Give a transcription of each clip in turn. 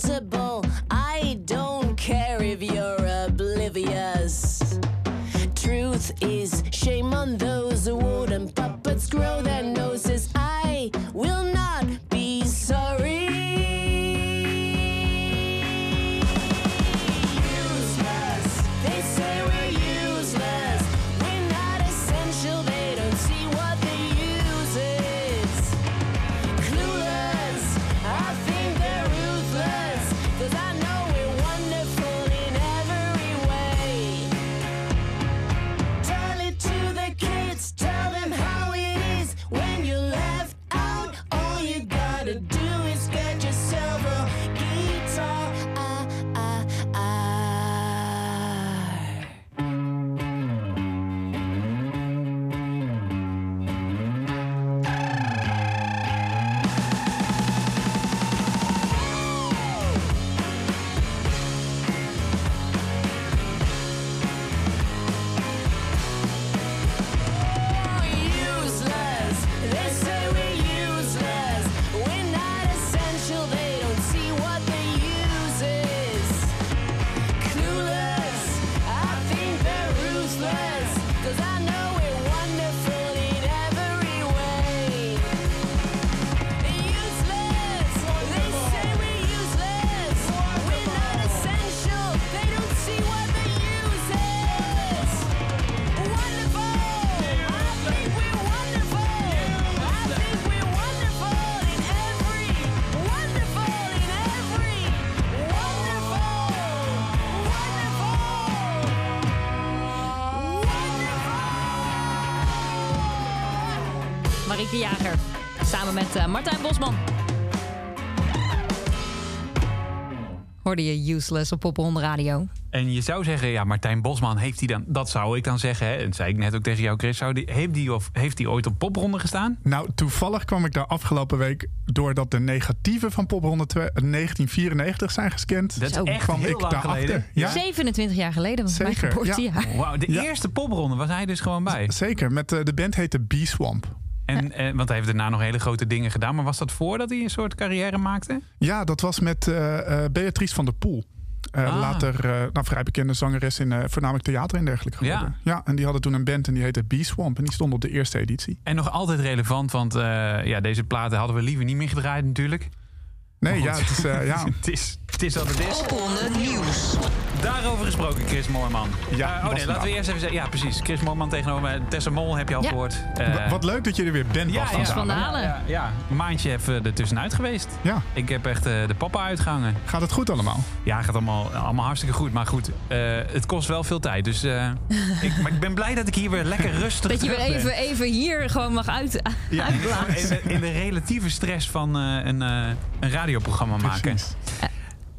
to Marieke Jager. Samen met eh, Martijn Bosman. Hoorde je Useless op Popronde Radio. En je zou zeggen, ja, Martijn Bosman heeft hij dan... Dat zou ik dan zeggen, hè, en dat zei ik net ook tegen jou, Chris. Zou die, heeft hij of heeft hij ooit op popronde gestaan? Nou, toevallig kwam ik daar afgelopen week... doordat de negatieven van Popronde twe- 1994 zijn gescand. Dat is echt kwam heel ik lang daarachter. geleden. Ja, 27 jaar geleden, was mijn Zeker, geboortejaar. Wauw, de Ja. eerste popronde was hij dus gewoon bij. zeker. Met, eh, de band heette B-Swamp. En, eh, want hij heeft daarna nog hele grote dingen gedaan. Maar was dat voordat hij een soort carrière maakte? Ja, dat was met eh, eh, Beatrice van der Poel. Eh, Ah. Later eh, nou, vrij bekende zangeres in voornamelijk theater en dergelijke Ja. geworden. Ja. en die hadden toen een band en die heette B-Swamp. En die stond op de eerste editie. En nog altijd relevant, want ja, deze platen hadden we liever niet meer gedraaid natuurlijk. Nee, ja, het is... ja. het, is, het is wat het is. Popronde nieuws. Daarover gesproken, Chris Moorman. Ja, Eh, oh nee, laten we nou. eerst even zeggen. Ja, precies. Chris Moorman tegenover mij. Tessa Mol heb je al Ja. gehoord. Eh, Wat leuk dat je er weer bent, ja, Bas ja, van Dalen. Ja, ja, een maandje even er tussenuit geweest. Ja, Ik heb echt eh, de papa uitgehangen. gaat het goed allemaal? Ja, gaat allemaal, allemaal hartstikke goed. Maar goed, eh, het kost wel veel tijd. Dus eh, ik, maar ik ben blij dat ik hier weer lekker rustig Dat je weer even, even hier gewoon mag uit, Ja, uitblazen. in, de, in de relatieve stress van eh, een, eh, een radioprogramma maken. Precies.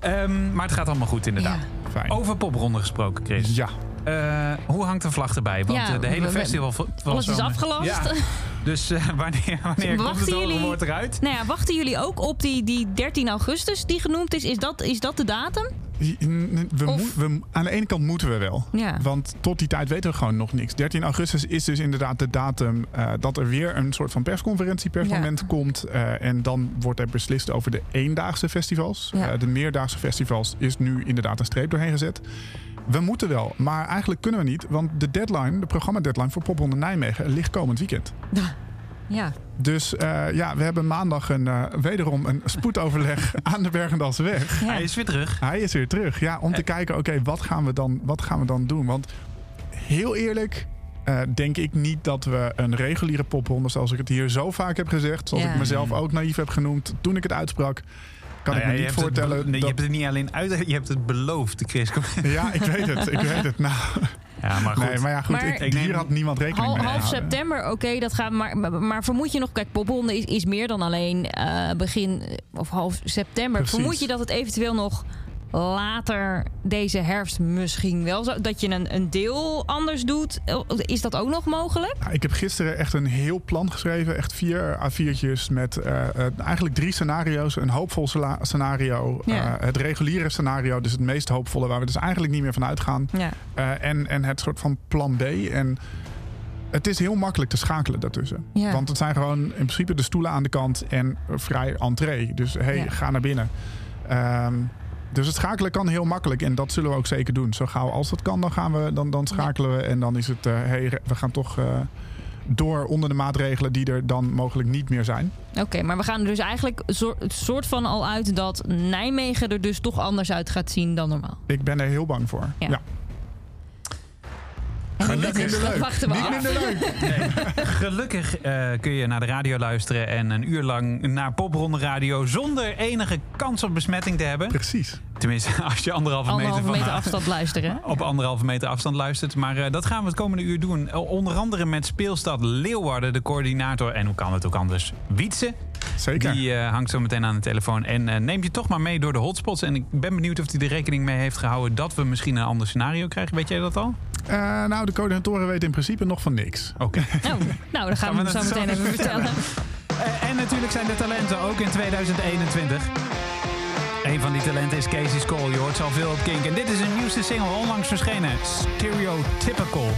Ehm, maar het gaat allemaal goed inderdaad. Fijn. Over popronde gesproken, Chris. Ja, Eh, hoe hangt de vlag erbij? Want Ja, eh, de hele festival... was Alles is afgelast. Ja, dus eh, wanneer, wanneer komt Wachten het jullie- woord eruit? Nou ja, wachten jullie ook op die, die 13 augustus die genoemd is? Is dat, is dat de datum? We Of- we, aan de ene kant moeten we wel. Ja. Want tot die tijd weten we gewoon nog niks. 13 augustus is dus inderdaad de datum eh, dat er weer een soort van persconferentie, persmoment Ja. komt. Eh, en dan wordt er beslist over de eendaagse festivals. Ja. Eh, de meerdaagse festivals is nu inderdaad een streep doorheen gezet. We moeten wel, maar eigenlijk kunnen we niet. Want de deadline, de programma-deadline voor Popronde Nijmegen ligt komend weekend. Ja. Dus eh, ja, we hebben maandag een, eh, wederom een spoedoverleg aan de Bergendalseweg. ja. Hij is weer terug. Hij is weer terug. Ja, om te Eh. kijken, oké, wat gaan we dan, wat gaan we dan doen? Want heel eerlijk, eh, denk ik niet dat we een reguliere popronde, zoals ik het hier zo vaak heb gezegd, zoals Ja. ik mezelf ook naïef heb genoemd toen ik het uitsprak, kan Nou ik ja, me je niet het voorstellen. nee, dat- Je hebt het niet alleen uit, je hebt het beloofd, Chris. Ja, ik weet het. Ik weet het. Nou, Ja, maar goed. nee, maar ja, goed. Maar- ik, Ik neem- hier had niemand rekening Half, mee half september, oké, dat gaat. Maar, maar, maar vermoed je nog, kijk, popronde is, is meer dan alleen eh, begin of half september. Precies. Vermoed je dat het eventueel nog later deze herfst misschien wel zo, dat je een, een deel anders doet? Is dat ook nog mogelijk? Nou, ik heb gisteren echt een heel plan geschreven. Echt vier A4'tjes met eh, eh, eigenlijk drie scenario's. Een hoopvol scenario. Ja. eh, het reguliere scenario, dus het meest hoopvolle... waar we dus eigenlijk niet meer van uitgaan. Ja. Eh, en, en het soort van plan B. En het is heel makkelijk te schakelen daartussen. Ja. Want het zijn gewoon in principe de stoelen aan de kant en vrij entree. Dus hey, ga naar binnen. Ehm, dus het schakelen kan heel makkelijk en dat zullen we ook zeker doen. Zo gauw als dat kan, dan, gaan we, dan, dan schakelen we. En dan is het, hey, we gaan toch eh, door onder de maatregelen die er dan mogelijk niet meer zijn. Oké, maar we gaan er dus eigenlijk soort van al uit dat Nijmegen er dus toch anders uit gaat zien dan normaal. Ik ben er heel bang voor. Ja. Ja. Niet minder dat leuk. wachten we Niet af. minder leuk. Gelukkig eh, kun je naar de radio luisteren en een uur lang naar Popronde Radio zonder enige kans op besmetting te hebben. Precies. Tenminste, als je anderhalve, Anderhalve meter, meter afstand luisteren. op anderhalve meter afstand luistert. Maar eh, dat gaan we het komende uur doen. Eh, onder andere met Speelstad Leeuwarden, de coördinator. En hoe kan het ook anders? Wietse. Zeker. Die eh, hangt zo meteen aan de telefoon. En eh, neemt je toch maar mee door de hotspots. En ik ben benieuwd of hij er rekening mee heeft gehouden dat we misschien een ander scenario krijgen. Weet jij dat al? Eh, nou, de coördinatoren weten in principe nog van niks. Oké. Oh, nou, dan gaan we Gaan we zo dat meteen zo even vertellen. En natuurlijk zijn de talenten ook in 2021. Een van die talenten is Casey Cole. Je hoort al veel op Kink. En dit is een nieuwste single onlangs verschenen. Stereotypical.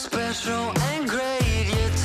special and great. You're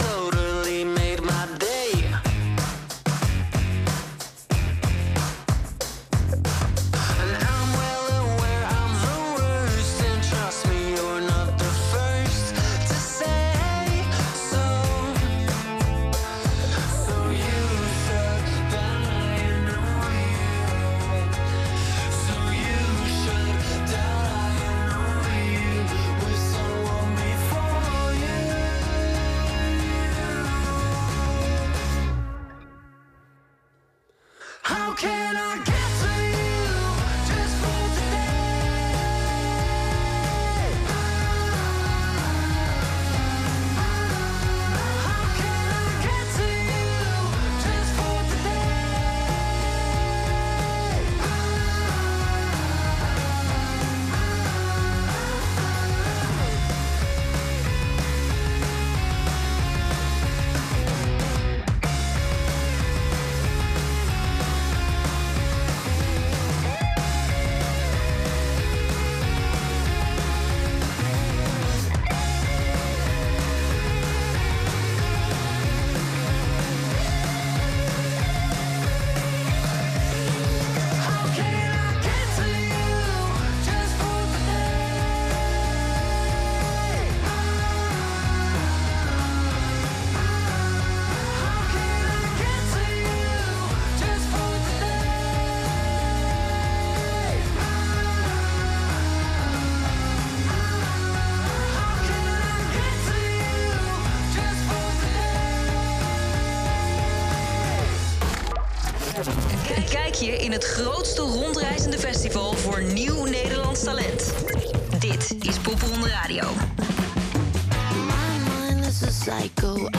Kijk, je in het grootste rondreizende festival voor nieuw Nederlands talent. Dit is Popronde Radio. Mind is.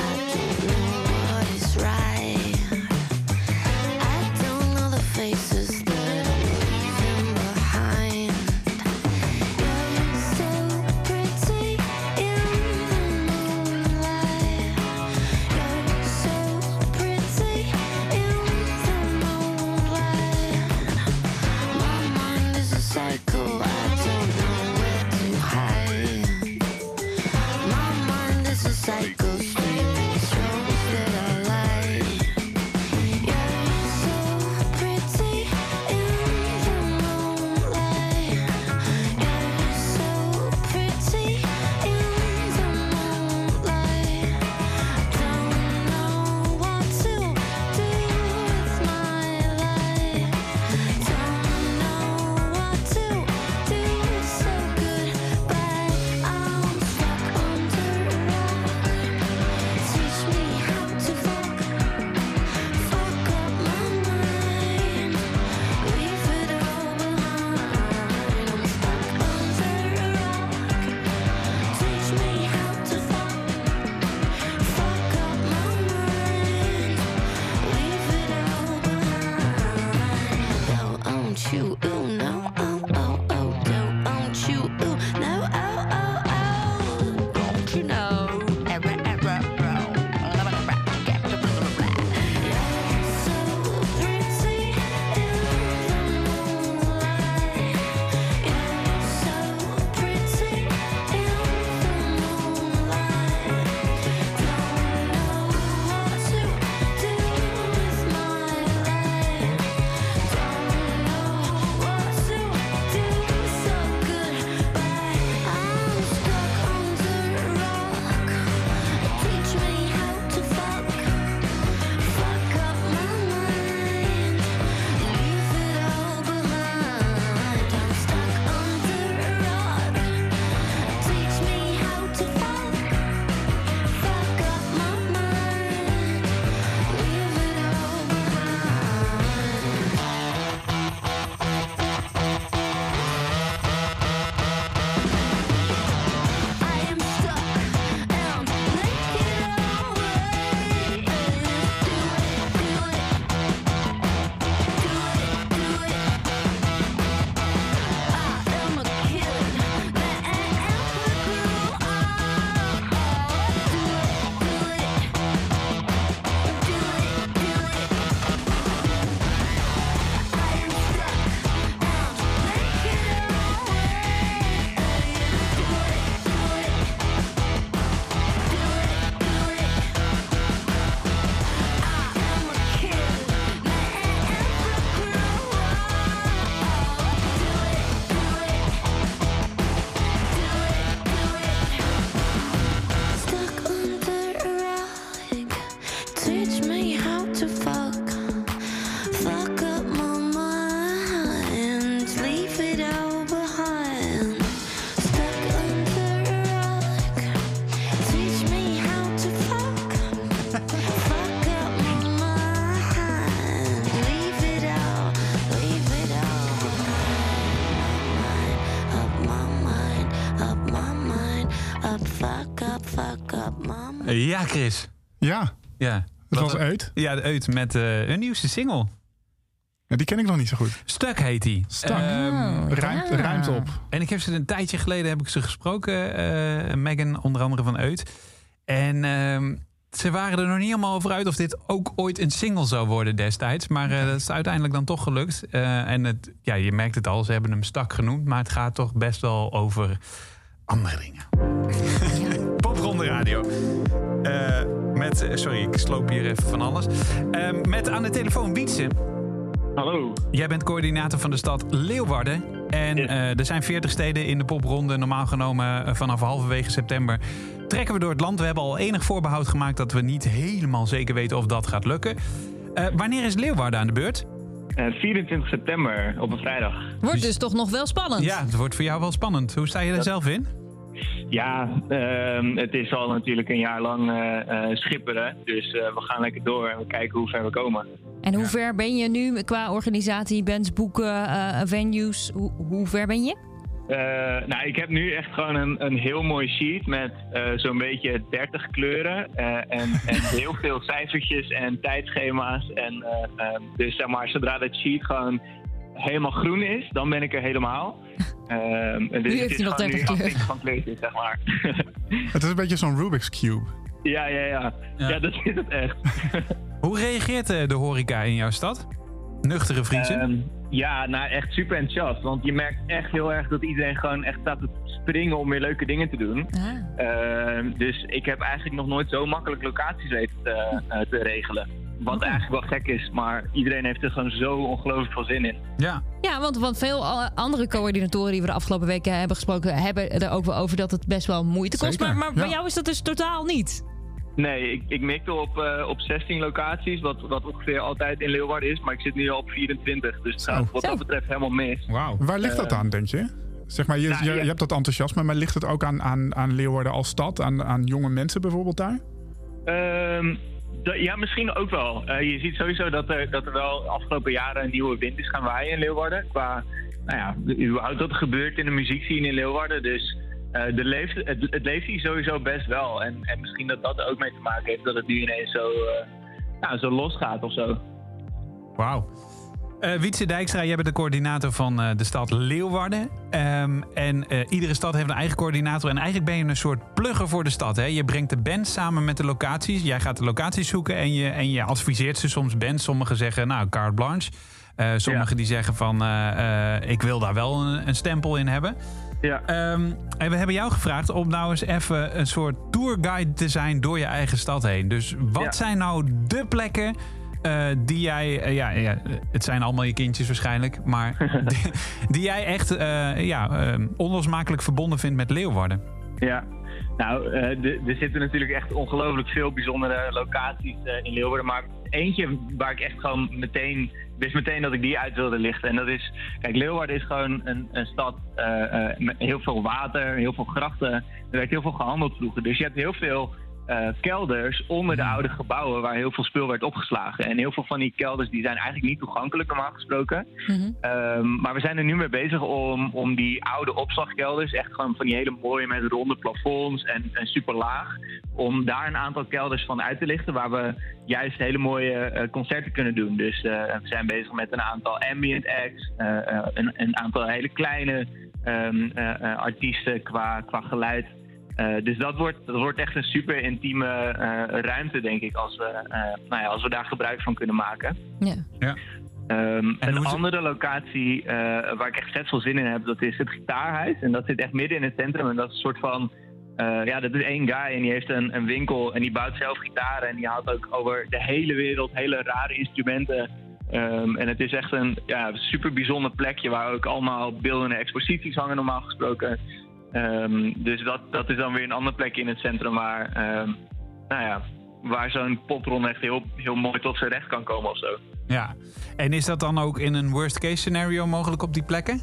Ja, Chris. Ja, Ja. het was een- uit. Ja, de Uit met eh, hun nieuwste single. Ja, die ken ik nog niet zo goed. Stuck heet die. Stuck. Ehm, Ruimt, ruimt op. en ik heb ze een tijdje geleden heb ik ze gesproken, eh Megan, onder andere van Uit. En ehm, ze waren er nog niet helemaal over uit of dit ook ooit een single zou worden destijds. Maar eh, dat is uiteindelijk dan toch gelukt. Eh, en het, ja, je merkt het al, ze hebben hem Stak genoemd. Maar het gaat toch best wel over andere dingen. Popronde Radio. Eh, met, eh, sorry, ik sloop hier even van alles. Eh, met aan de telefoon Wietse. Hallo. Jij bent coördinator van de stad Leeuwarden. En eh, er zijn 40 steden in de popronde. Normaal genomen vanaf halverwege september trekken we door het land. We hebben al enig voorbehoud gemaakt dat we niet helemaal zeker weten of dat gaat lukken. Eh, wanneer is Leeuwarden aan de beurt? Eh, 24 september op een vrijdag. Wordt dus toch nog wel spannend. Ja, het wordt voor jou wel spannend. Hoe sta je er zelf in? Ja, ehm, het is al natuurlijk een jaar lang eh, eh, schipperen. Dus eh, we gaan lekker door en we kijken hoe ver we komen. En hoe ver ben je nu qua organisatie, bands, boeken, eh, venues? Hoe, hoe ver ben je? Eh, nou, ik heb nu echt gewoon een, een heel mooi sheet met eh, zo'n beetje 30 kleuren. eh, en, en heel veel cijfertjes en tijdschema's. En, eh, ehm, dus zeg maar, zodra dat sheet gewoon helemaal groen is, dan ben ik er helemaal. Ehm, en dus Nu heeft het is hij nog gewoon 30 nu kleuren. afwinken van kleurtjes, zeg maar. Het is een beetje zo'n Rubik's Cube. ja, ja, ja, Ja. ja. dat is het echt. Hoe reageert eh, de horeca in jouw stad? Nuchtere Friesen? Ehm, ja, nou echt super enthousiast. Want je merkt echt heel erg dat iedereen gewoon echt staat te springen om weer leuke dingen te doen. Ah. Ehm, dus ik heb eigenlijk nog nooit zo makkelijk locaties weten te, eh, te regelen. Wat eigenlijk wel gek is, maar iedereen heeft er gewoon zo ongelooflijk veel zin in. ja. Ja, want, want veel andere coördinatoren die we de afgelopen weken hebben gesproken, hebben er ook wel over dat het best wel moeite kost. Zeker, Maar, maar bij jou is dat dus totaal niet. Nee, ik, ik mikte op, eh, op 16 locaties, wat, wat ongeveer altijd in Leeuwarden is. Maar ik zit nu al op 24, dus het gaat wat dat betreft helemaal mis. Wauw. Waar ligt dat Eh, aan, denk je? Zeg maar, je, nou, je, ja. je hebt dat enthousiasme, maar ligt het ook aan, aan, aan Leeuwarden als stad? Aan, aan jonge mensen bijvoorbeeld daar? Ehm, ja, misschien ook wel. Eh, je ziet sowieso dat er, dat er wel de afgelopen jaren een nieuwe wind is gaan waaien in Leeuwarden. Qua, nou ja, überhaupt er gebeurt in de muziekscene in Leeuwarden. Dus eh, de leeft, het, leeft hier sowieso best wel. En, en misschien dat dat ook mee te maken heeft dat het nu ineens zo, eh nou, zo losgaat of zo. Wauw. Eh Wietse Dijkstra, jij bent de coördinator van eh, de stad Leeuwarden. Ehm, en eh, iedere stad heeft een eigen coördinator. En eigenlijk ben je een soort plugger voor de stad. Hè? Je brengt de bands samen met de locaties. Jij gaat de locaties zoeken en je, en je adviseert ze soms bands. Sommigen zeggen, nou, carte blanche. Sommigen die zeggen van, ik wil daar wel een, een stempel in hebben. Ja. Ehm, en we hebben jou gevraagd om nou eens even een soort tourguide te zijn door je eigen stad heen. Dus wat Ja. zijn nou de plekken eh, die jij, eh, ja, ja, het zijn allemaal je kindjes waarschijnlijk, maar die, die jij echt eh, ja, eh, onlosmakelijk verbonden vindt met Leeuwarden? Ja, nou, er zitten natuurlijk echt ongelooflijk veel bijzondere locaties in Leeuwarden. Maar eentje waar ik echt gewoon meteen, wist meteen dat ik die uit wilde lichten. En dat is, kijk, Leeuwarden is gewoon een, een stad met heel veel water, heel veel grachten. Er werd heel veel gehandeld vroeger. Dus je hebt heel veel eh, kelders onder de oude gebouwen waar heel veel spul werd opgeslagen. En heel veel van die kelders die zijn eigenlijk niet toegankelijk normaal gesproken. Mhm. Ehm, maar we zijn er nu mee bezig om, om die oude opslagkelders, echt gewoon van die hele mooie met ronde plafonds en, en super laag, om daar een aantal kelders van uit te lichten waar we juist hele mooie eh, concerten kunnen doen. Dus eh, we zijn bezig met een aantal ambient acts, een, een aantal hele kleine ehm, eh, eh, artiesten qua, qua geluid. Eh, dus dat wordt, dat wordt echt een super intieme eh, ruimte, denk ik, als we, eh, nou ja, als we daar gebruik van kunnen maken. Ja. Ehm, En een andere locatie eh, waar ik echt vet veel zin in heb, dat is het gitaarhuis. En dat zit echt midden in het centrum. En dat is een soort van. eh, ja, dat is één guy en die heeft een, een winkel en die bouwt zelf gitaren. En die haalt ook over de hele wereld hele rare instrumenten. Ehm, en het is echt een ja, super bijzonder plekje waar ook allemaal beeldende exposities hangen, normaal gesproken. Ehm, dus dat, dat is dan weer een ander plekje in het centrum waar, ehm, nou ja, waar zo'n popron echt heel, heel mooi tot zijn recht kan komen of zo. Ja. En is dat dan ook in een worst case scenario mogelijk op die plekken?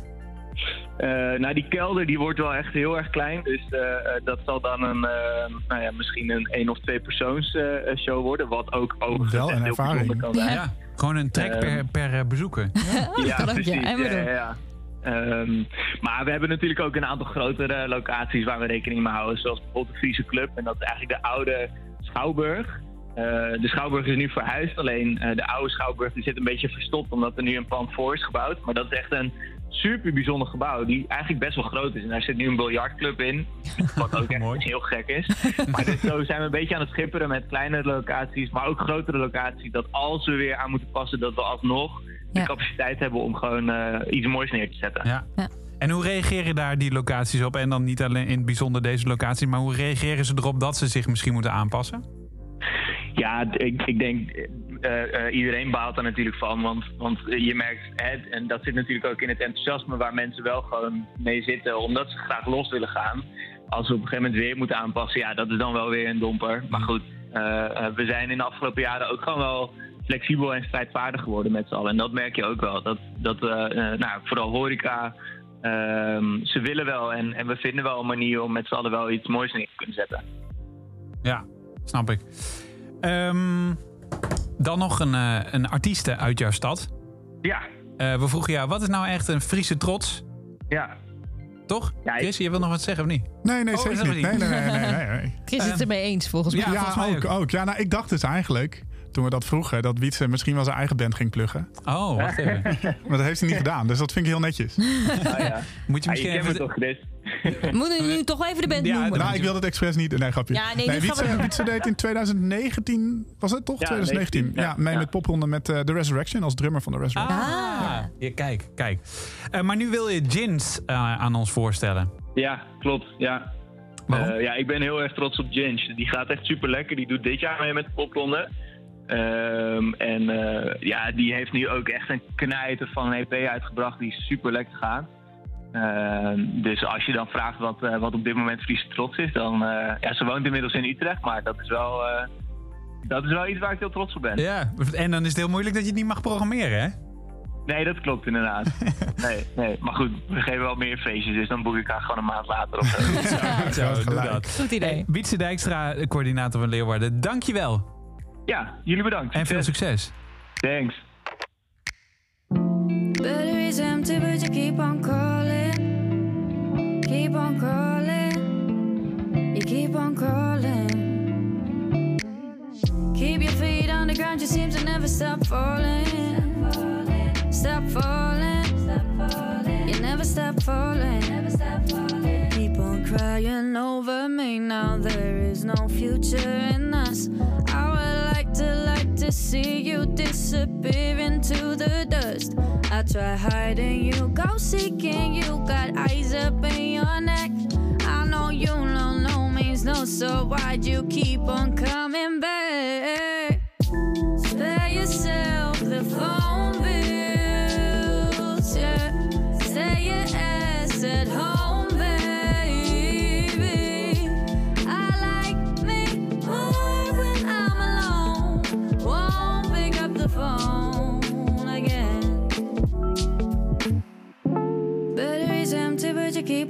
Eh, nou, die kelder die wordt wel echt heel erg klein. Dus eh, eh, dat zal dan een, eh, nou ja, misschien een één of twee persoons show worden. Wat ook overigens Wel een ervaring. kan zijn. Ja. Gewoon een trek per, Ehm. per bezoeker. Ja, ook, precies. Ja, ja. Ehm, maar we hebben natuurlijk ook een aantal grotere locaties waar we rekening mee houden. Zoals bijvoorbeeld de Friese Club. En dat is eigenlijk de oude Schouwburg. Eh, de Schouwburg is nu verhuisd, alleen eh, de oude Schouwburg die zit een beetje verstopt omdat er nu een pand voor is gebouwd. Maar dat is echt een super bijzonder gebouw die eigenlijk best wel groot is. En daar zit nu een biljartclub in, wat ook echt heel gek is. Maar dus zo zijn we een beetje aan het schipperen met kleinere locaties, maar ook grotere locaties. Dat als we weer aan moeten passen, dat we alsnog de Ja. capaciteit hebben om gewoon eh, iets moois neer te zetten. Ja. Ja. En hoe reageren daar die locaties op? En dan niet alleen in het bijzonder deze locatie, maar hoe reageren ze erop dat ze zich misschien moeten aanpassen? Ja, ik, ik denk eh, eh, iedereen baalt er natuurlijk van. Want, want je merkt, en dat zit natuurlijk ook in het enthousiasme waar mensen wel gewoon mee zitten, omdat ze graag los willen gaan. Als we op een gegeven moment weer moeten aanpassen, ja, dat is dan wel weer een domper. Maar goed, eh, we zijn in de afgelopen jaren ook gewoon wel flexibel en strijdvaardig geworden met z'n allen. En dat merk je ook wel. Dat, dat eh, nou, vooral horeca, ehm, ze willen wel en, en we vinden wel een manier om met z'n allen wel iets moois neer te kunnen zetten. Ja, snap ik. Ehm, dan nog een, eh een artieste uit jouw stad. Ja, Eh, we vroegen jou, wat is nou echt een Friese trots? ja. Toch? Ja, ik- Chris, je wil nog wat zeggen of niet? Nee, nee, Oh, zeker niet. niet? Nee, nee, nee, nee, nee, nee. Chris is het ermee eens volgens mij. Ja, Ja, volgens mij ook, ook. ook. Ja, nou, ik dacht dus eigenlijk, toen we dat vroegen, dat Wietse misschien wel zijn eigen band ging pluggen. Oh, wacht even. Maar dat heeft hij niet gedaan, dus dat vind ik heel netjes. Ah, ja. Moet je misschien je kent me even... toch, Chris? Moeten we nu toch even de band Ja, noemen? Nou, ik wilde het expres niet. Nee, grapje. Ja, nee, Wietse, we- Wietse deed in 2019, was het toch? Ja, 2019. 19, ja, ja. mee Ja. met popronde met eh, The Resurrection als drummer van The Resurrection. Ah, ja, kijk, kijk. Eh, maar nu wil je Jins eh, aan ons voorstellen. Ja, klopt. Ja. Eh, ja, ik ben heel erg trots op Ginge. Die gaat echt super lekker. Die doet dit jaar mee met de popronde. Ehm, en eh, ja, die heeft nu ook echt een knijter van een EP uitgebracht die super lekker gaat. Ehm, dus als je dan vraagt wat, eh, wat op dit moment Friese trots is, dan... eh, ja, ze woont inmiddels in Utrecht, maar dat is wel, eh, dat is wel iets waar ik heel trots op ben. Ja, en dan is het heel moeilijk dat je het niet mag programmeren, hè? Nee, dat klopt inderdaad. nee, nee, maar goed, we geven wel meer feestjes, dus dan boek ik haar gewoon een maand later of zo. Zo, doe gelijk. dat. Goed idee. Hey, Wietse Dijkstra, coördinator van Leeuwarden, dankjewel. Ja, jullie bedankt. En veel succes. Thanks. Battery's empty, but you keep on calling. Keep on calling. You keep on calling. Keep your feet on the ground, you seem to never stop falling. Stop falling. You never stop falling. Keep on crying over me now. There is no future in us. I like to see you disappear into the dust. I try hiding you, go seeking you. Got eyes up in your neck. I know you know no means no, so why'd you keep on coming back?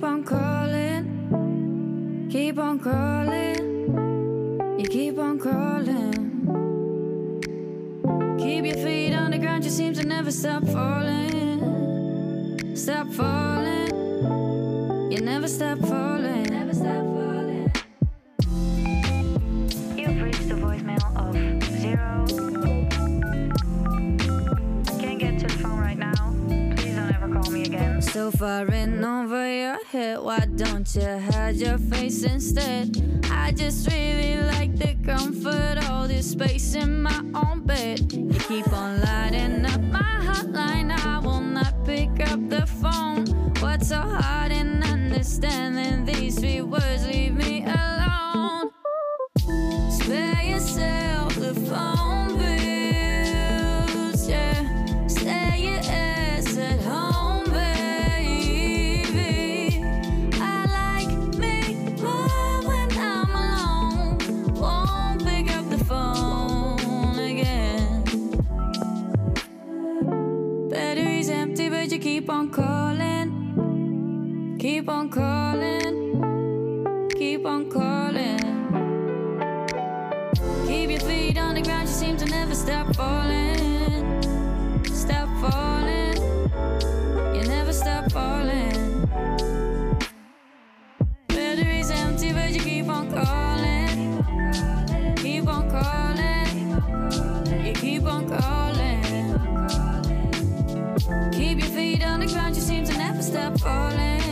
Keep on calling. Keep on calling. You keep on calling. Keep your feet on the ground, you seem to never stop falling. Stop falling. You never stop falling. Never stop falling. You've reached the voicemail of zero. So far in over your head, why don't you hide your face instead? I just really like the comfort, all this space in my own bed. You keep on lighting up my hotline, I will not pick up the phone. What's so hard in understanding these three words? Leave me keep on calling. Keep on calling. Keep on calling. Keep your feet on the ground, you seem to never stop falling. Stop falling. You never stop falling. Battery's empty, but you keep on calling. The ground, you seem to never stop falling.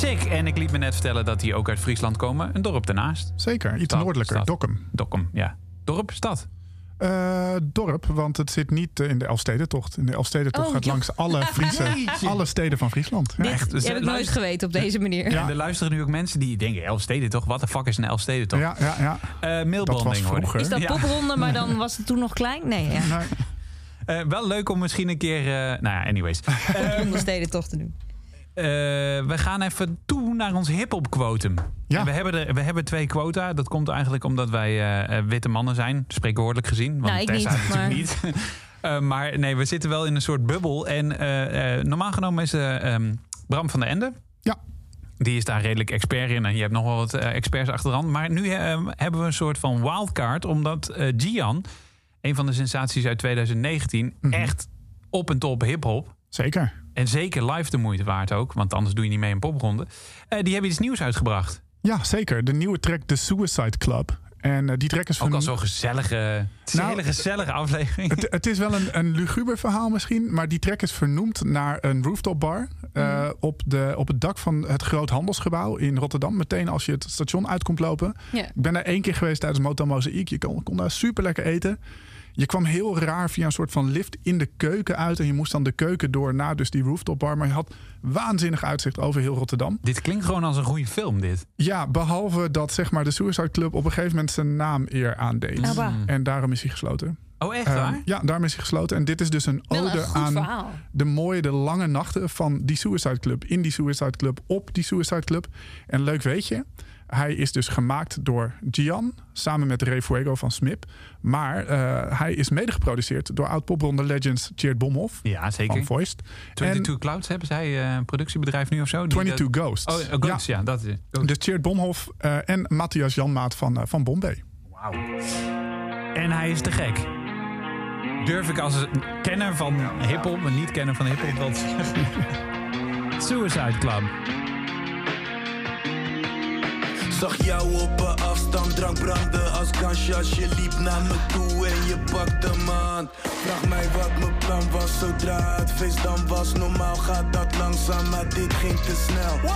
Sick. En ik liet me net vertellen dat die ook uit Friesland komen. Een dorp daarnaast. Zeker, iets Stad, noordelijker. stad. Dokkum. Dokkum, ja. Dorp, stad. Eh, dorp, want het zit niet eh, in de Elfstedentocht. In de Elfstedentocht Oh, gaat joh. langs alle, Friese, alle steden van Friesland. Ja. Echt, dus, heb ik nooit geweten op deze manier. Ja. En er luisteren nu ook mensen die denken... Elfsteden toch? Wat de fuck is een Elfsteden toch? Ja, ja, ja. Eh, Dat mailbonding was hoor. Is dat Ja. popronde, maar dan was het toen nog klein? Nee, ja. Nee. Eh, wel leuk om misschien een keer... eh, nou ja, anyways. Om de steden toch te doen. Eh, we gaan even toe naar ons hip-hop quotum. Ja. We, hebben er, we hebben twee quota. Dat komt eigenlijk omdat wij eh, eh, witte mannen zijn, spreekwoordelijk gezien. Want Nou, ik Tessa niet, natuurlijk niet. Eh, maar nee, we zitten wel in een soort bubbel. En eh, eh, normaal genomen is eh, ehm, Bram van der Ende. Ja. Die is daar redelijk expert in. En je hebt nog wel wat experts achterhand. Maar nu hebben we een soort van wildcard. Omdat eh, Gian, een van de sensaties uit 2019, Mhm. echt op en top hip-hop. Zeker. En zeker live de moeite waard ook, want anders doe je niet mee in popronde. Eh, die hebben iets nieuws uitgebracht. Ja, zeker. De nieuwe track The Suicide Club. En eh, die track is Ook van... al zo'n gezellige, het is Nou, een hele gezellige aflevering. Het, het is wel een, een luguber verhaal misschien, maar die track is vernoemd naar een rooftop bar eh, op, de, op het dak van het Groothandelsgebouw in Rotterdam. Meteen als je het station uit komt lopen. Ik ben daar één keer geweest tijdens Motel Mozaïek. Je kon, kon daar super lekker eten. Je kwam heel raar via een soort van lift in de keuken uit. En je moest dan de keuken door naar dus die rooftop bar. Maar je had waanzinnig uitzicht over heel Rotterdam. Dit klinkt gewoon als een goede film, dit. Ja, behalve dat zeg maar de Suicide Club op een gegeven moment zijn naam eer aandeed. Abba. En daarom is hij gesloten. Oh, echt waar? ja, daarom is hij gesloten. En dit is dus een Wel ode een aan verhaal. de mooie, de lange nachten van die Suicide Club. In die Suicide Club, op die Suicide Club. En leuk weet je, hij is dus gemaakt door Gian, samen met Ray Fuego van Smip. Maar eh, hij is mede geproduceerd door oud-popronde legends Tjeerd Bomhoff Ja, van zeker. Voiced. 22 Clouds hebben zij eh, een productiebedrijf nu of zo? Die 22 dat- Ghosts. Oh, oh, Ghosts, ja. dat is Ghosts. Dus Tjeerd Bomhoff eh, en Matthias Janmaat van, eh, van Bombay. Wauw. En hij is te gek. Durf ik als kenner van hip-hop, een niet-kenner van hip-hop, zeggen. Suicide Club. Zag jou op een afstand, drank branden als kansje je liep naar me toe en je pakte me aan. Vraag mij wat mijn plan was zodra het feest dan was. Normaal gaat dat langzaam, maar dit ging te snel.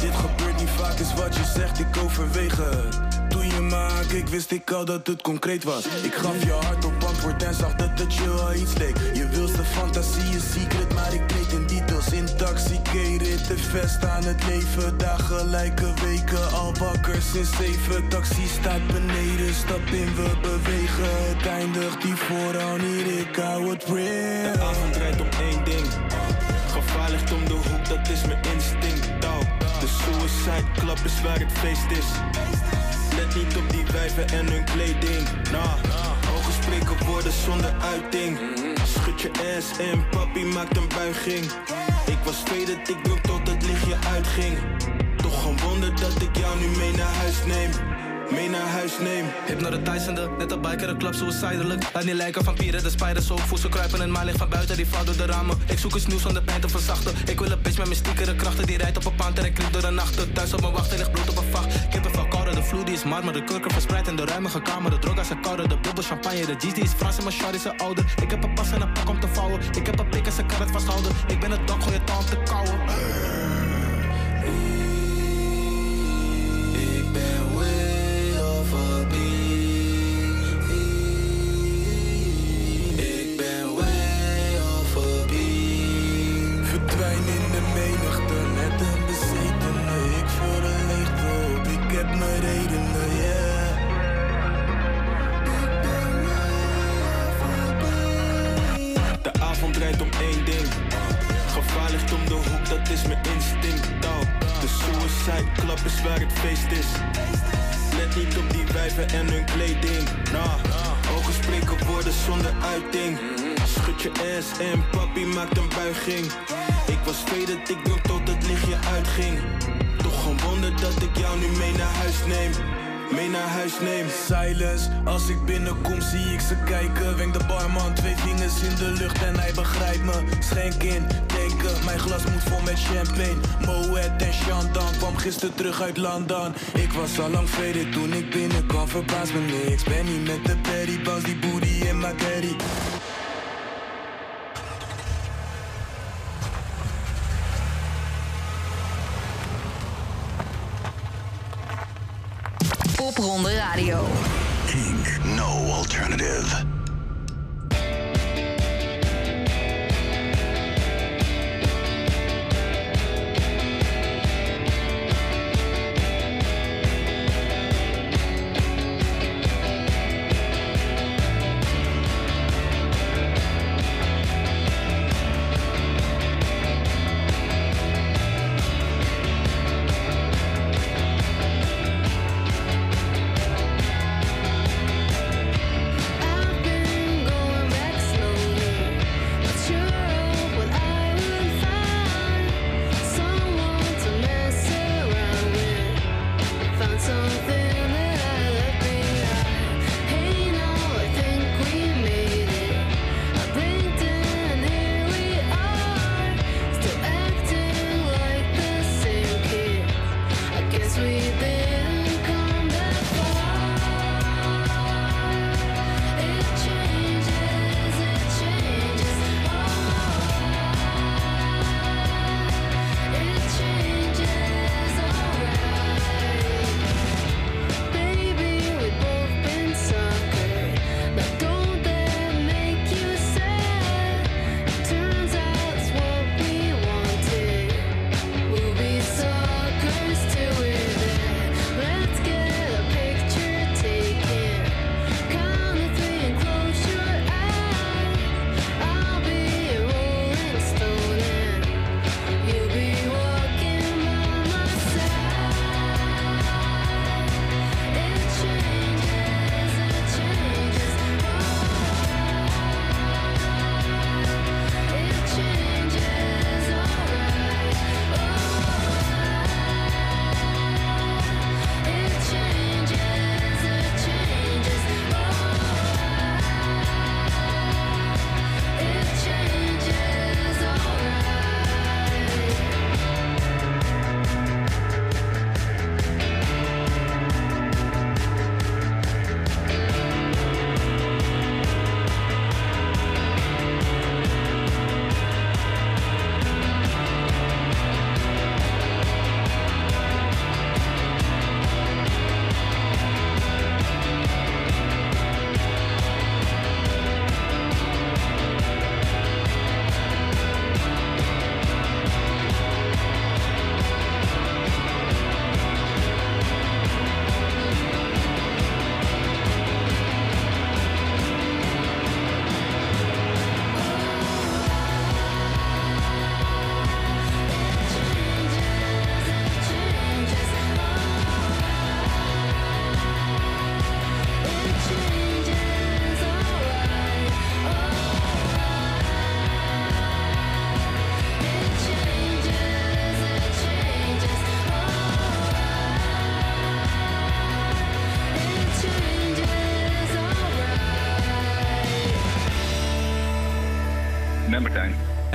Dit gebeurt niet vaak, is wat je zegt, ik overweeg het. Toen je aankeek, ik wist ik al dat het concreet was. Ik gaf je hart op antwoord en zag dat het je wel iets leek. Je wilste fantasie is secret, maar ik treed in details. Intoxicated, te vest aan het leven. Dagen lijken weken, al wakker sinds zeven. Taxi staat beneden, stap in, we bewegen. Het eindigt die vooraan hier, ik hou het real. De avond rijdt om één ding. Gevaar ligt om de hoek, dat is mijn instinct. Touw. De suicide club is waar het feest is. Let niet op die wijven en hun kleding. Nah, hoge spreken woorden zonder uiting. Schud je ass in, papi maakt een buiging. Ik was faded, ik dronk tot het lichtje uitging. Toch een wonder dat ik jou nu mee naar huis neem. Mee naar huis neem. Hypnotisende, net een biker, een klap suicidelijk. Laat niet lijken van pieren, de spiders ook voedsel kruipen en maar ligt van buiten die valt door de ramen. Ik zoek eens nieuws om de pijn te verzachten. Ik wil een bitch met mystiekere krachten die rijdt op een panter en klikt door de nachten. Thuis op mijn wachten ligt bloed op een vacht. Kippen van koude, de vloer die is marmer, de kurken verspreid in de ruimige kamer. De drogas zijn koude, de bubbel champagne, de G's die is Frans en mijn shawty is ouder. Ik heb een pas en een pak om te vouwen. Ik heb een pik en zijn karat vasthouden. Ik ben het dok, gooi je taal te kauwen. En papi maakt een buiging. Ik was faded, ik dronk tot het lichtje uitging. Toch een wonder dat ik jou nu mee naar huis neem. Mee naar huis neem. Silence, als ik binnenkom zie ik ze kijken. Wenk de barman, twee vingers in de lucht en hij begrijpt me. Schenk in, denken, mijn glas moet vol met champagne. Moet en Chandan kwam gisteren terug uit London. Ik was al lang faded toen ik binnenkwam, verbaas me niks. Ben niet met de Perry, bounce die booty in mijn carry. Radio. Kink, no alternative.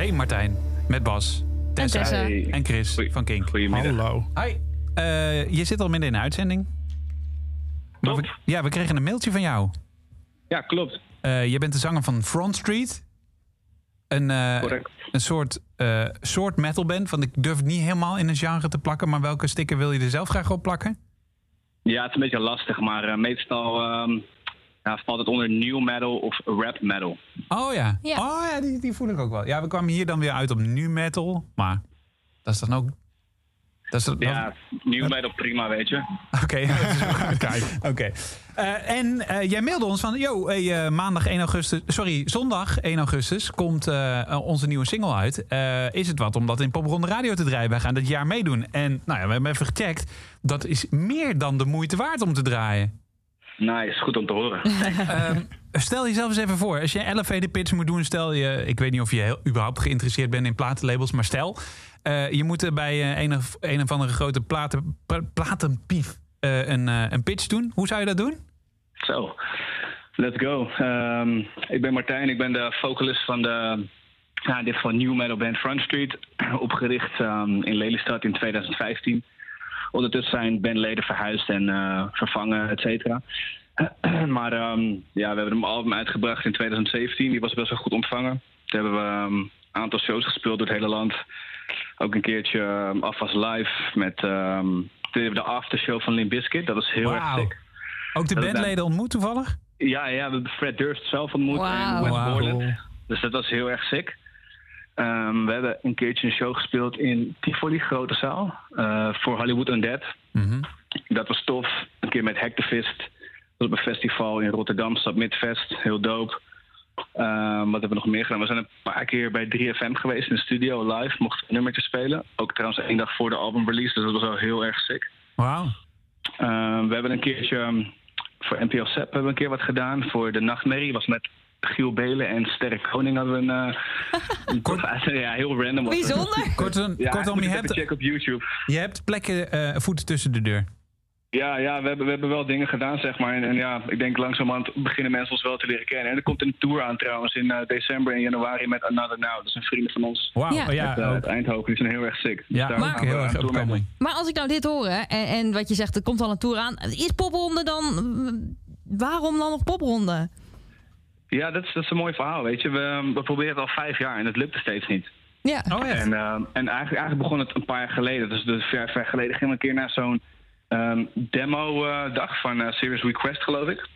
Hey Martijn, met Bas. Tessa. Tessa. Hey. En Chris van Kink. Goedemiddag. Hallo. Hi. Eh, je zit al midden in de uitzending. We- ja, we kregen een mailtje van jou. Ja, klopt. Eh, je bent de zanger van Front Street. Een, eh, een soort, eh, soort metalband. Want ik durf het niet helemaal in een genre te plakken. Maar welke sticker wil je er zelf graag op plakken? Ja, het is een beetje lastig, maar eh, meestal ehm, ja, valt het onder new metal of rap metal. Oh ja. Ja. Oh ja, die, die voel ik ook wel. Ja, we kwamen hier dan weer uit op nu metal. Maar dat is dan ook... Dat is dan, Ja, new metal prima, weet je. Oké, Oké. Eh, en eh, jij mailde ons van, yo, hey, eh, maandag 1 augustus, sorry, zondag 1 augustus komt onze nieuwe single uit. Eh, is het wat om dat in Popronde Radio te draaien? Wij gaan dit jaar meedoen. En nou ja, we hebben even gecheckt. Dat is meer dan de moeite waard om te draaien. Nice, goed om te horen. Ehm, stel jezelf eens even voor, als je elevator pitch moet doen, stel je, ik weet niet of je heel, überhaupt geïnteresseerd bent in platenlabels, maar stel, eh, je moet bij eh, een, of, een of andere grote platen, pla- platenpief eh, een, een pitch doen. Hoe zou je dat doen? Zo, let's go. Ehm, ik ben Martijn, ik ben de vocalist van de ja, dit van New Metal Band Front Street. Opgericht ehm, in Lelystad in 2015. Ondertussen zijn bandleden verhuisd en eh, vervangen, et cetera. maar ehm, ja, we hebben een album uitgebracht in 2017. Die was best wel goed ontvangen. Toen hebben we ehm, een aantal shows gespeeld door het hele land. Ook een keertje um, afwas live met ehm, de, de aftershow van Limp Bizkit. Dat was heel erg sick. Ook de bandleden ontmoet toevallig? Ja, ja, we hebben Fred Durst zelf ontmoet in West Wauw. Borland. Dus dat was heel erg sick. Ehm, we hebben een keertje een show gespeeld in Tivoli, grote zaal. eh, voor Hollywood Undead. Mhm. Dat was tof. Een keer met Hacktivist. Dat was op een festival in Rotterdam, Submitfest. Heel dope. Ehm, wat hebben we nog meer gedaan? We zijn een paar keer bij 3FM geweest in de studio live. Mochten we nummertjes spelen. Ook trouwens één dag voor de album release. Dus dat was wel heel erg sick. Wauw. Ehm, we hebben een keertje voor NPO Sep hebben we een keer wat gedaan. Voor de Nachtmerrie was met Giel Belen en Sterre Koning hadden we een... eh, een tof- ja, heel random. Bijzonder. Kortom, Ja, kortom je, hebt, checken op YouTube. je hebt plekken, eh, voeten tussen de deur. Ja, ja we, hebben, we hebben wel dingen gedaan, zeg maar. En, en ja, ik denk langzamerhand beginnen mensen ons wel te leren kennen. En er komt een tour aan trouwens in eh, december en januari met Another Now. Dat zijn vrienden van ons. Wauw, Ja. ja, uit, uit Eindhoven. Die zijn heel erg sick. Dus Ja, ook gaan we heel aan erg opkoming. Maar als ik nou dit hoor, hè, en, en wat je zegt, er komt al een tour aan. Is popronde dan... Waarom dan nog popronde? Ja, dat is, dat is een mooi verhaal, weet je. We, we proberen het al vijf jaar en het lukte steeds niet. Ja. Oh, echt? En, eh, en eigenlijk, eigenlijk begon het een paar jaar geleden. Dus, dus ver, ver geleden gingen we een keer naar zo'n ehm, demo-dag van eh, Serious Request, geloof ik.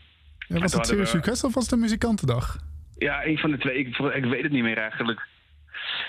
Ja, was het Serious we- Request of was het een muzikantendag? Ja, een van de twee. Ik, ik weet het niet meer eigenlijk.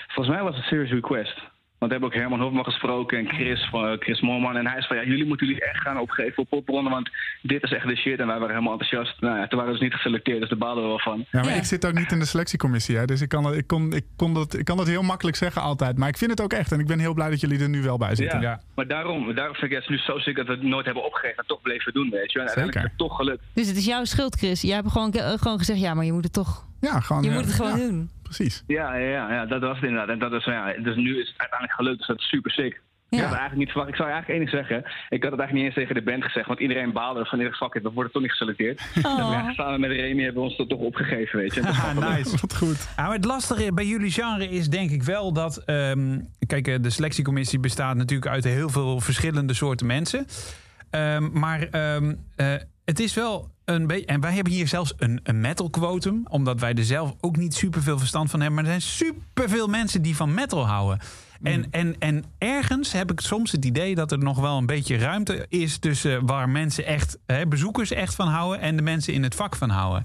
Volgens mij was het Serious Request. Want we hebben ook Herman Hofman gesproken en Chris, van, eh, Chris Moorman. En hij is van, ja, jullie moeten jullie echt gaan opgeven op popronde, want dit is echt de shit. En wij waren helemaal enthousiast. Nou ja, toen waren we dus niet geselecteerd, dus daar balen we wel van. Ja, maar Ja. ik zit ook niet in de selectiecommissie, hè, dus ik kan, dat- ik, kon, ik, kon dat, ik kan dat heel makkelijk zeggen altijd. Maar ik vind het ook echt en ik ben heel blij dat jullie er nu wel bij zitten. Ja, Ja. maar daarom, daarom vind ik het nu zo sick dat we het nooit hebben opgegeven en toch bleven doen, weet je. En uiteindelijk Zeker. is het toch gelukt. Dus het is jouw schuld, Chris. Jij hebt gewoon, eh, gewoon gezegd, ja, maar je moet het toch... Ja, gewoon, Je eh, moet het gewoon ja, doen. Precies. Ja, ja, ja, ja, dat was het inderdaad. En dat is, ja, dus nu is het uiteindelijk gelukt, dus dat is super sick. Ik had het eigenlijk niet verwacht. Ik zou eigenlijk één ding zeggen. Ik had het eigenlijk niet eens tegen de band gezegd, want iedereen baalde van fuck it, we worden toch niet geselecteerd. Oh. En ja, samen met Remy hebben we ons dat toch opgegeven, weet je. En dat is Ah, nice. Wat goed. Ja, maar het lastige bij jullie genre is denk ik wel dat... ehm, kijk, eh, de selectiecommissie bestaat natuurlijk uit heel veel verschillende soorten mensen. Ehm, maar ehm, eh, het is wel een beetje... En wij hebben hier zelfs een, een metal quotum. Omdat wij er zelf ook niet super veel verstand van hebben. Maar er zijn super veel mensen die van metal houden. En, en, en ergens heb ik soms het idee dat er nog wel een beetje ruimte is... tussen waar mensen echt, hè, bezoekers echt van houden... en de mensen in het vak van houden.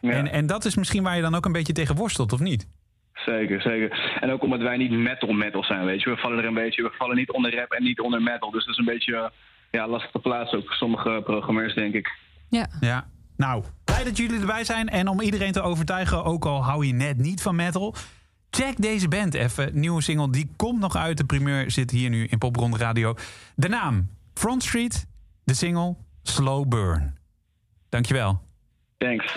Ja. En, en dat is misschien waar je dan ook een beetje tegen worstelt, of niet? Zeker, zeker. En ook omdat wij niet metal metal zijn, weet je. We vallen er een beetje, we vallen niet onder rap en niet onder metal. Dus dat is een beetje ja, lastig te plaatsen ook voor sommige programmeurs, denk ik. Ja. Ja. Nou, blij dat jullie erbij zijn. En om iedereen te overtuigen, ook al hou je net niet van metal... check deze band even. Nieuwe single, die komt nog uit. De primeur zit hier nu in Popronde Radio. De naam, Front Street. De single, Slow Burn. Dankjewel. Thanks.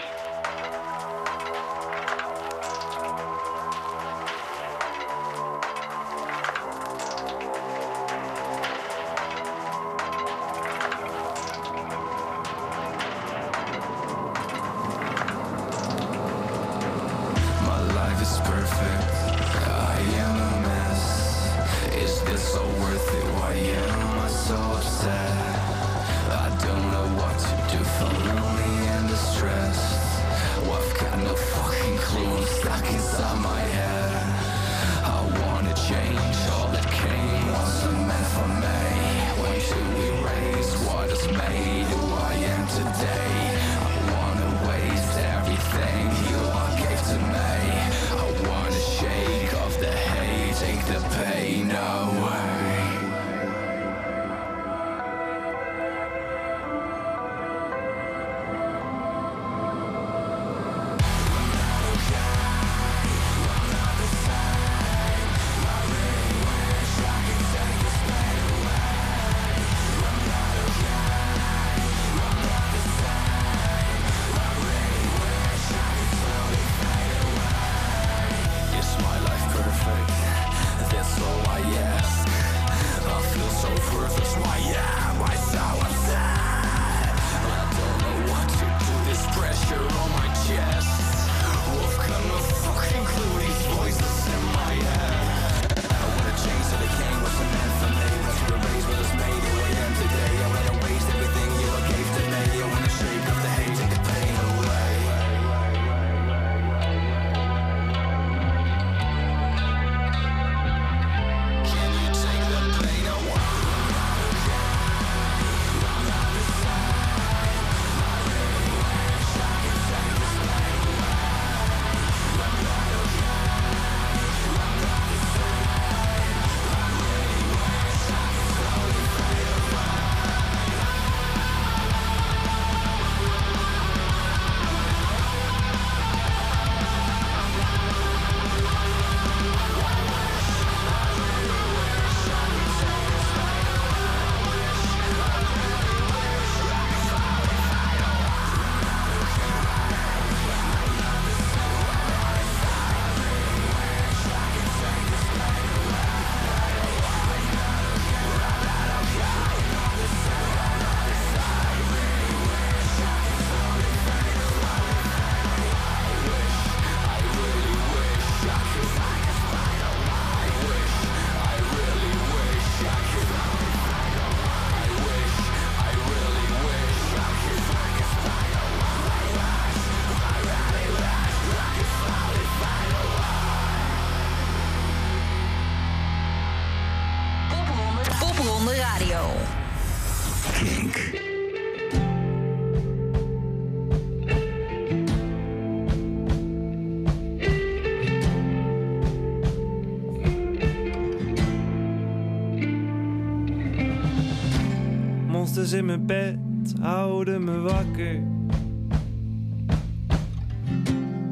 Monsters in mijn bed houden me wakker.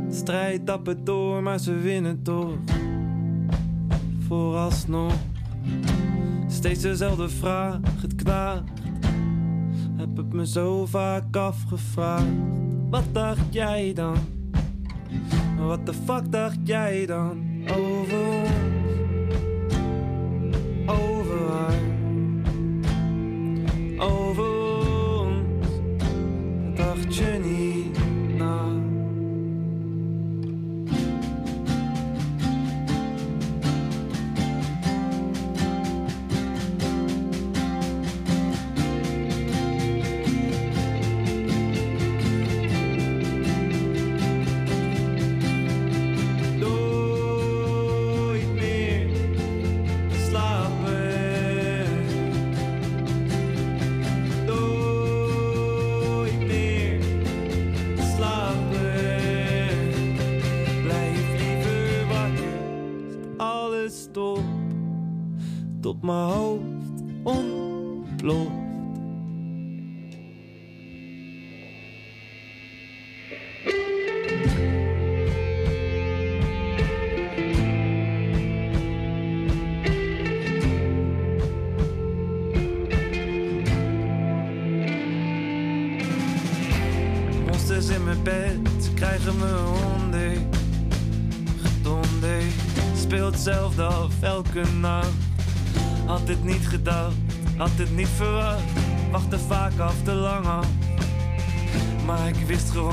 Strijd tappen door, maar ze winnen toch. Vooralsnog. Steeds dezelfde vraag, het knaagt. Heb het me zo vaak afgevraagd. Wat dacht jij dan? Wat de fuck dacht jij dan? Over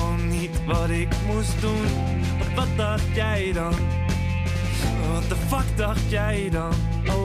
gewoon niet wat ik moest doen. Wat, wat dacht jij dan? Wat de fuck dacht jij dan? Over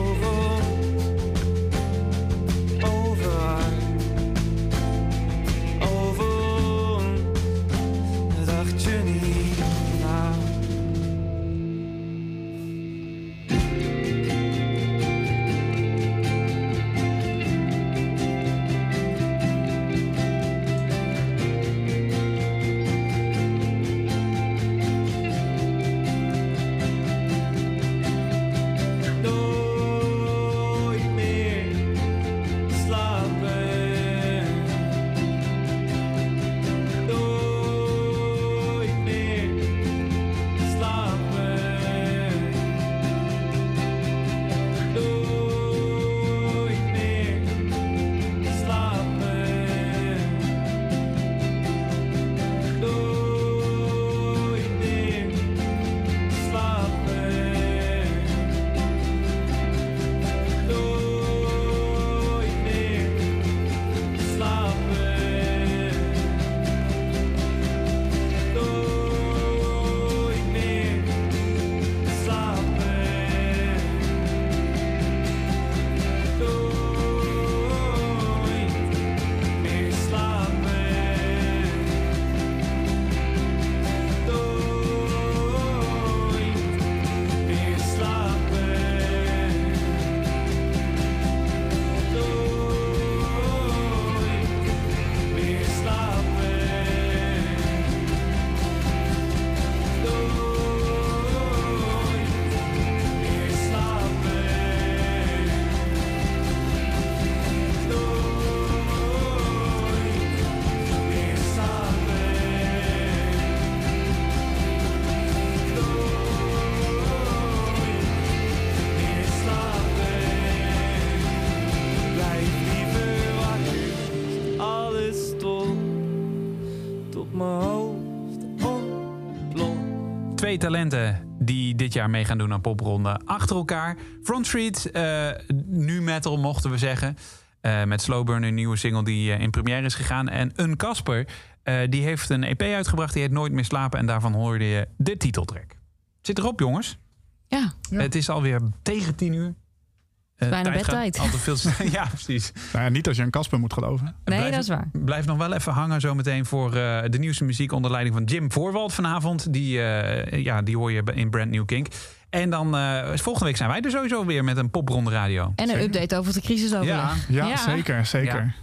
Twee talenten die dit jaar mee gaan doen aan popronde achter elkaar. Front Street, eh, nu metal mochten we zeggen. Eh, met Slowburn, een nieuwe single die eh, in première is gegaan. En een Casper, eh, die heeft een EP uitgebracht. Die heet Nooit meer slapen. En daarvan hoorde je de titeltrack. Zit erop, jongens. Ja. Het is alweer tegen tien uur. Eh, Bijna bedtijd. Altijd veel te- ja, precies. Nou ja, niet als je een Casper moet geloven. Nee, Blijf- dat is waar. Blijf nog wel even hangen zometeen voor eh, de nieuwste muziek onder leiding van Jim Voorwald vanavond. Die, eh, ja, die hoor je in Brand New Kink. En dan eh, volgende week zijn wij er sowieso weer met een popronde radio. En een update over de crisisoverleg. Ja, zeker, zeker.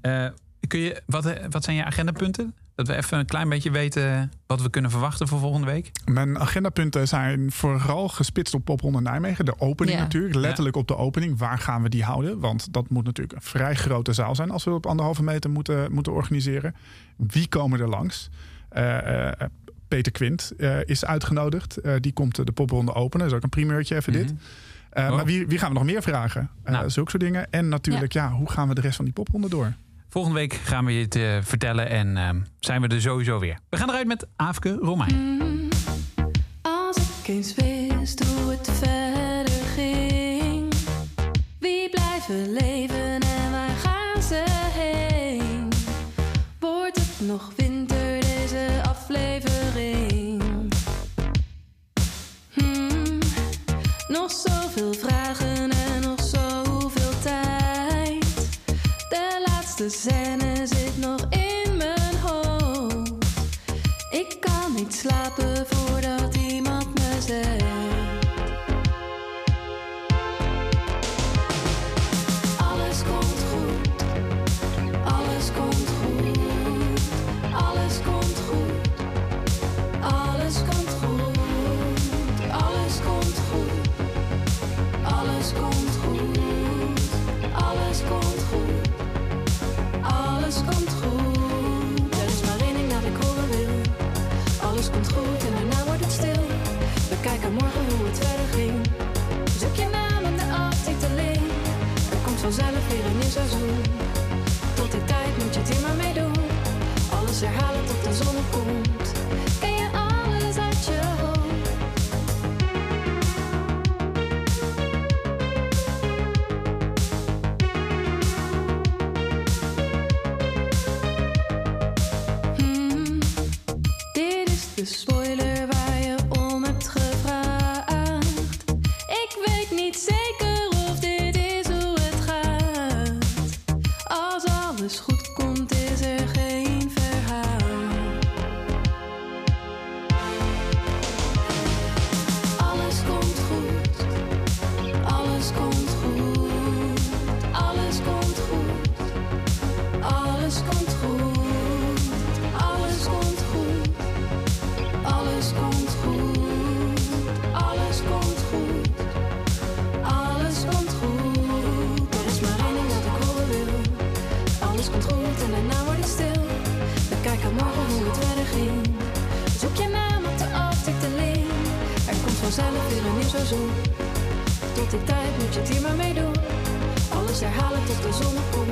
Eh, kun je, wat, wat zijn je agendapunten? Dat we even een klein beetje weten wat we kunnen verwachten voor volgende week. Mijn agendapunten zijn vooral gespitst op Popronde Nijmegen. De opening Ja. natuurlijk, letterlijk op de opening. Waar gaan we die houden? Want dat moet natuurlijk een vrij grote zaal zijn... als we op anderhalve meter moeten, moeten organiseren. Wie komen er langs? Eh, eh, Peter Quint eh, is uitgenodigd. Eh, die komt de popronde openen. Dat is ook een primeurtje even dit. Eh, Oh. Maar wie, wie gaan we nog meer vragen? Eh Zulke soort dingen. En natuurlijk, ja. hoe gaan we de rest van die popronde door? Volgende week gaan we je het eh, vertellen en ehm, zijn we er sowieso weer. We gaan eruit met Aafke Romein. Als ik eens wist hoe het verder ging. Wie blijven leven en waar gaan ze heen? Wordt het nog winter alles komt goed, alles komt goed. Alles komt goed, alles komt goed, alles komt goed. Er is maar één ding dat ik horen wil. Alles komt goed en daarna wordt het stil. We kijken morgen hoe het verder ging. Zoek je naam op de aftiteling. Er komt vanzelf weer een nieuw seizoen. Tot die tijd moet je het hier maar mee doen. Alles herhalen tot de zon opkomt.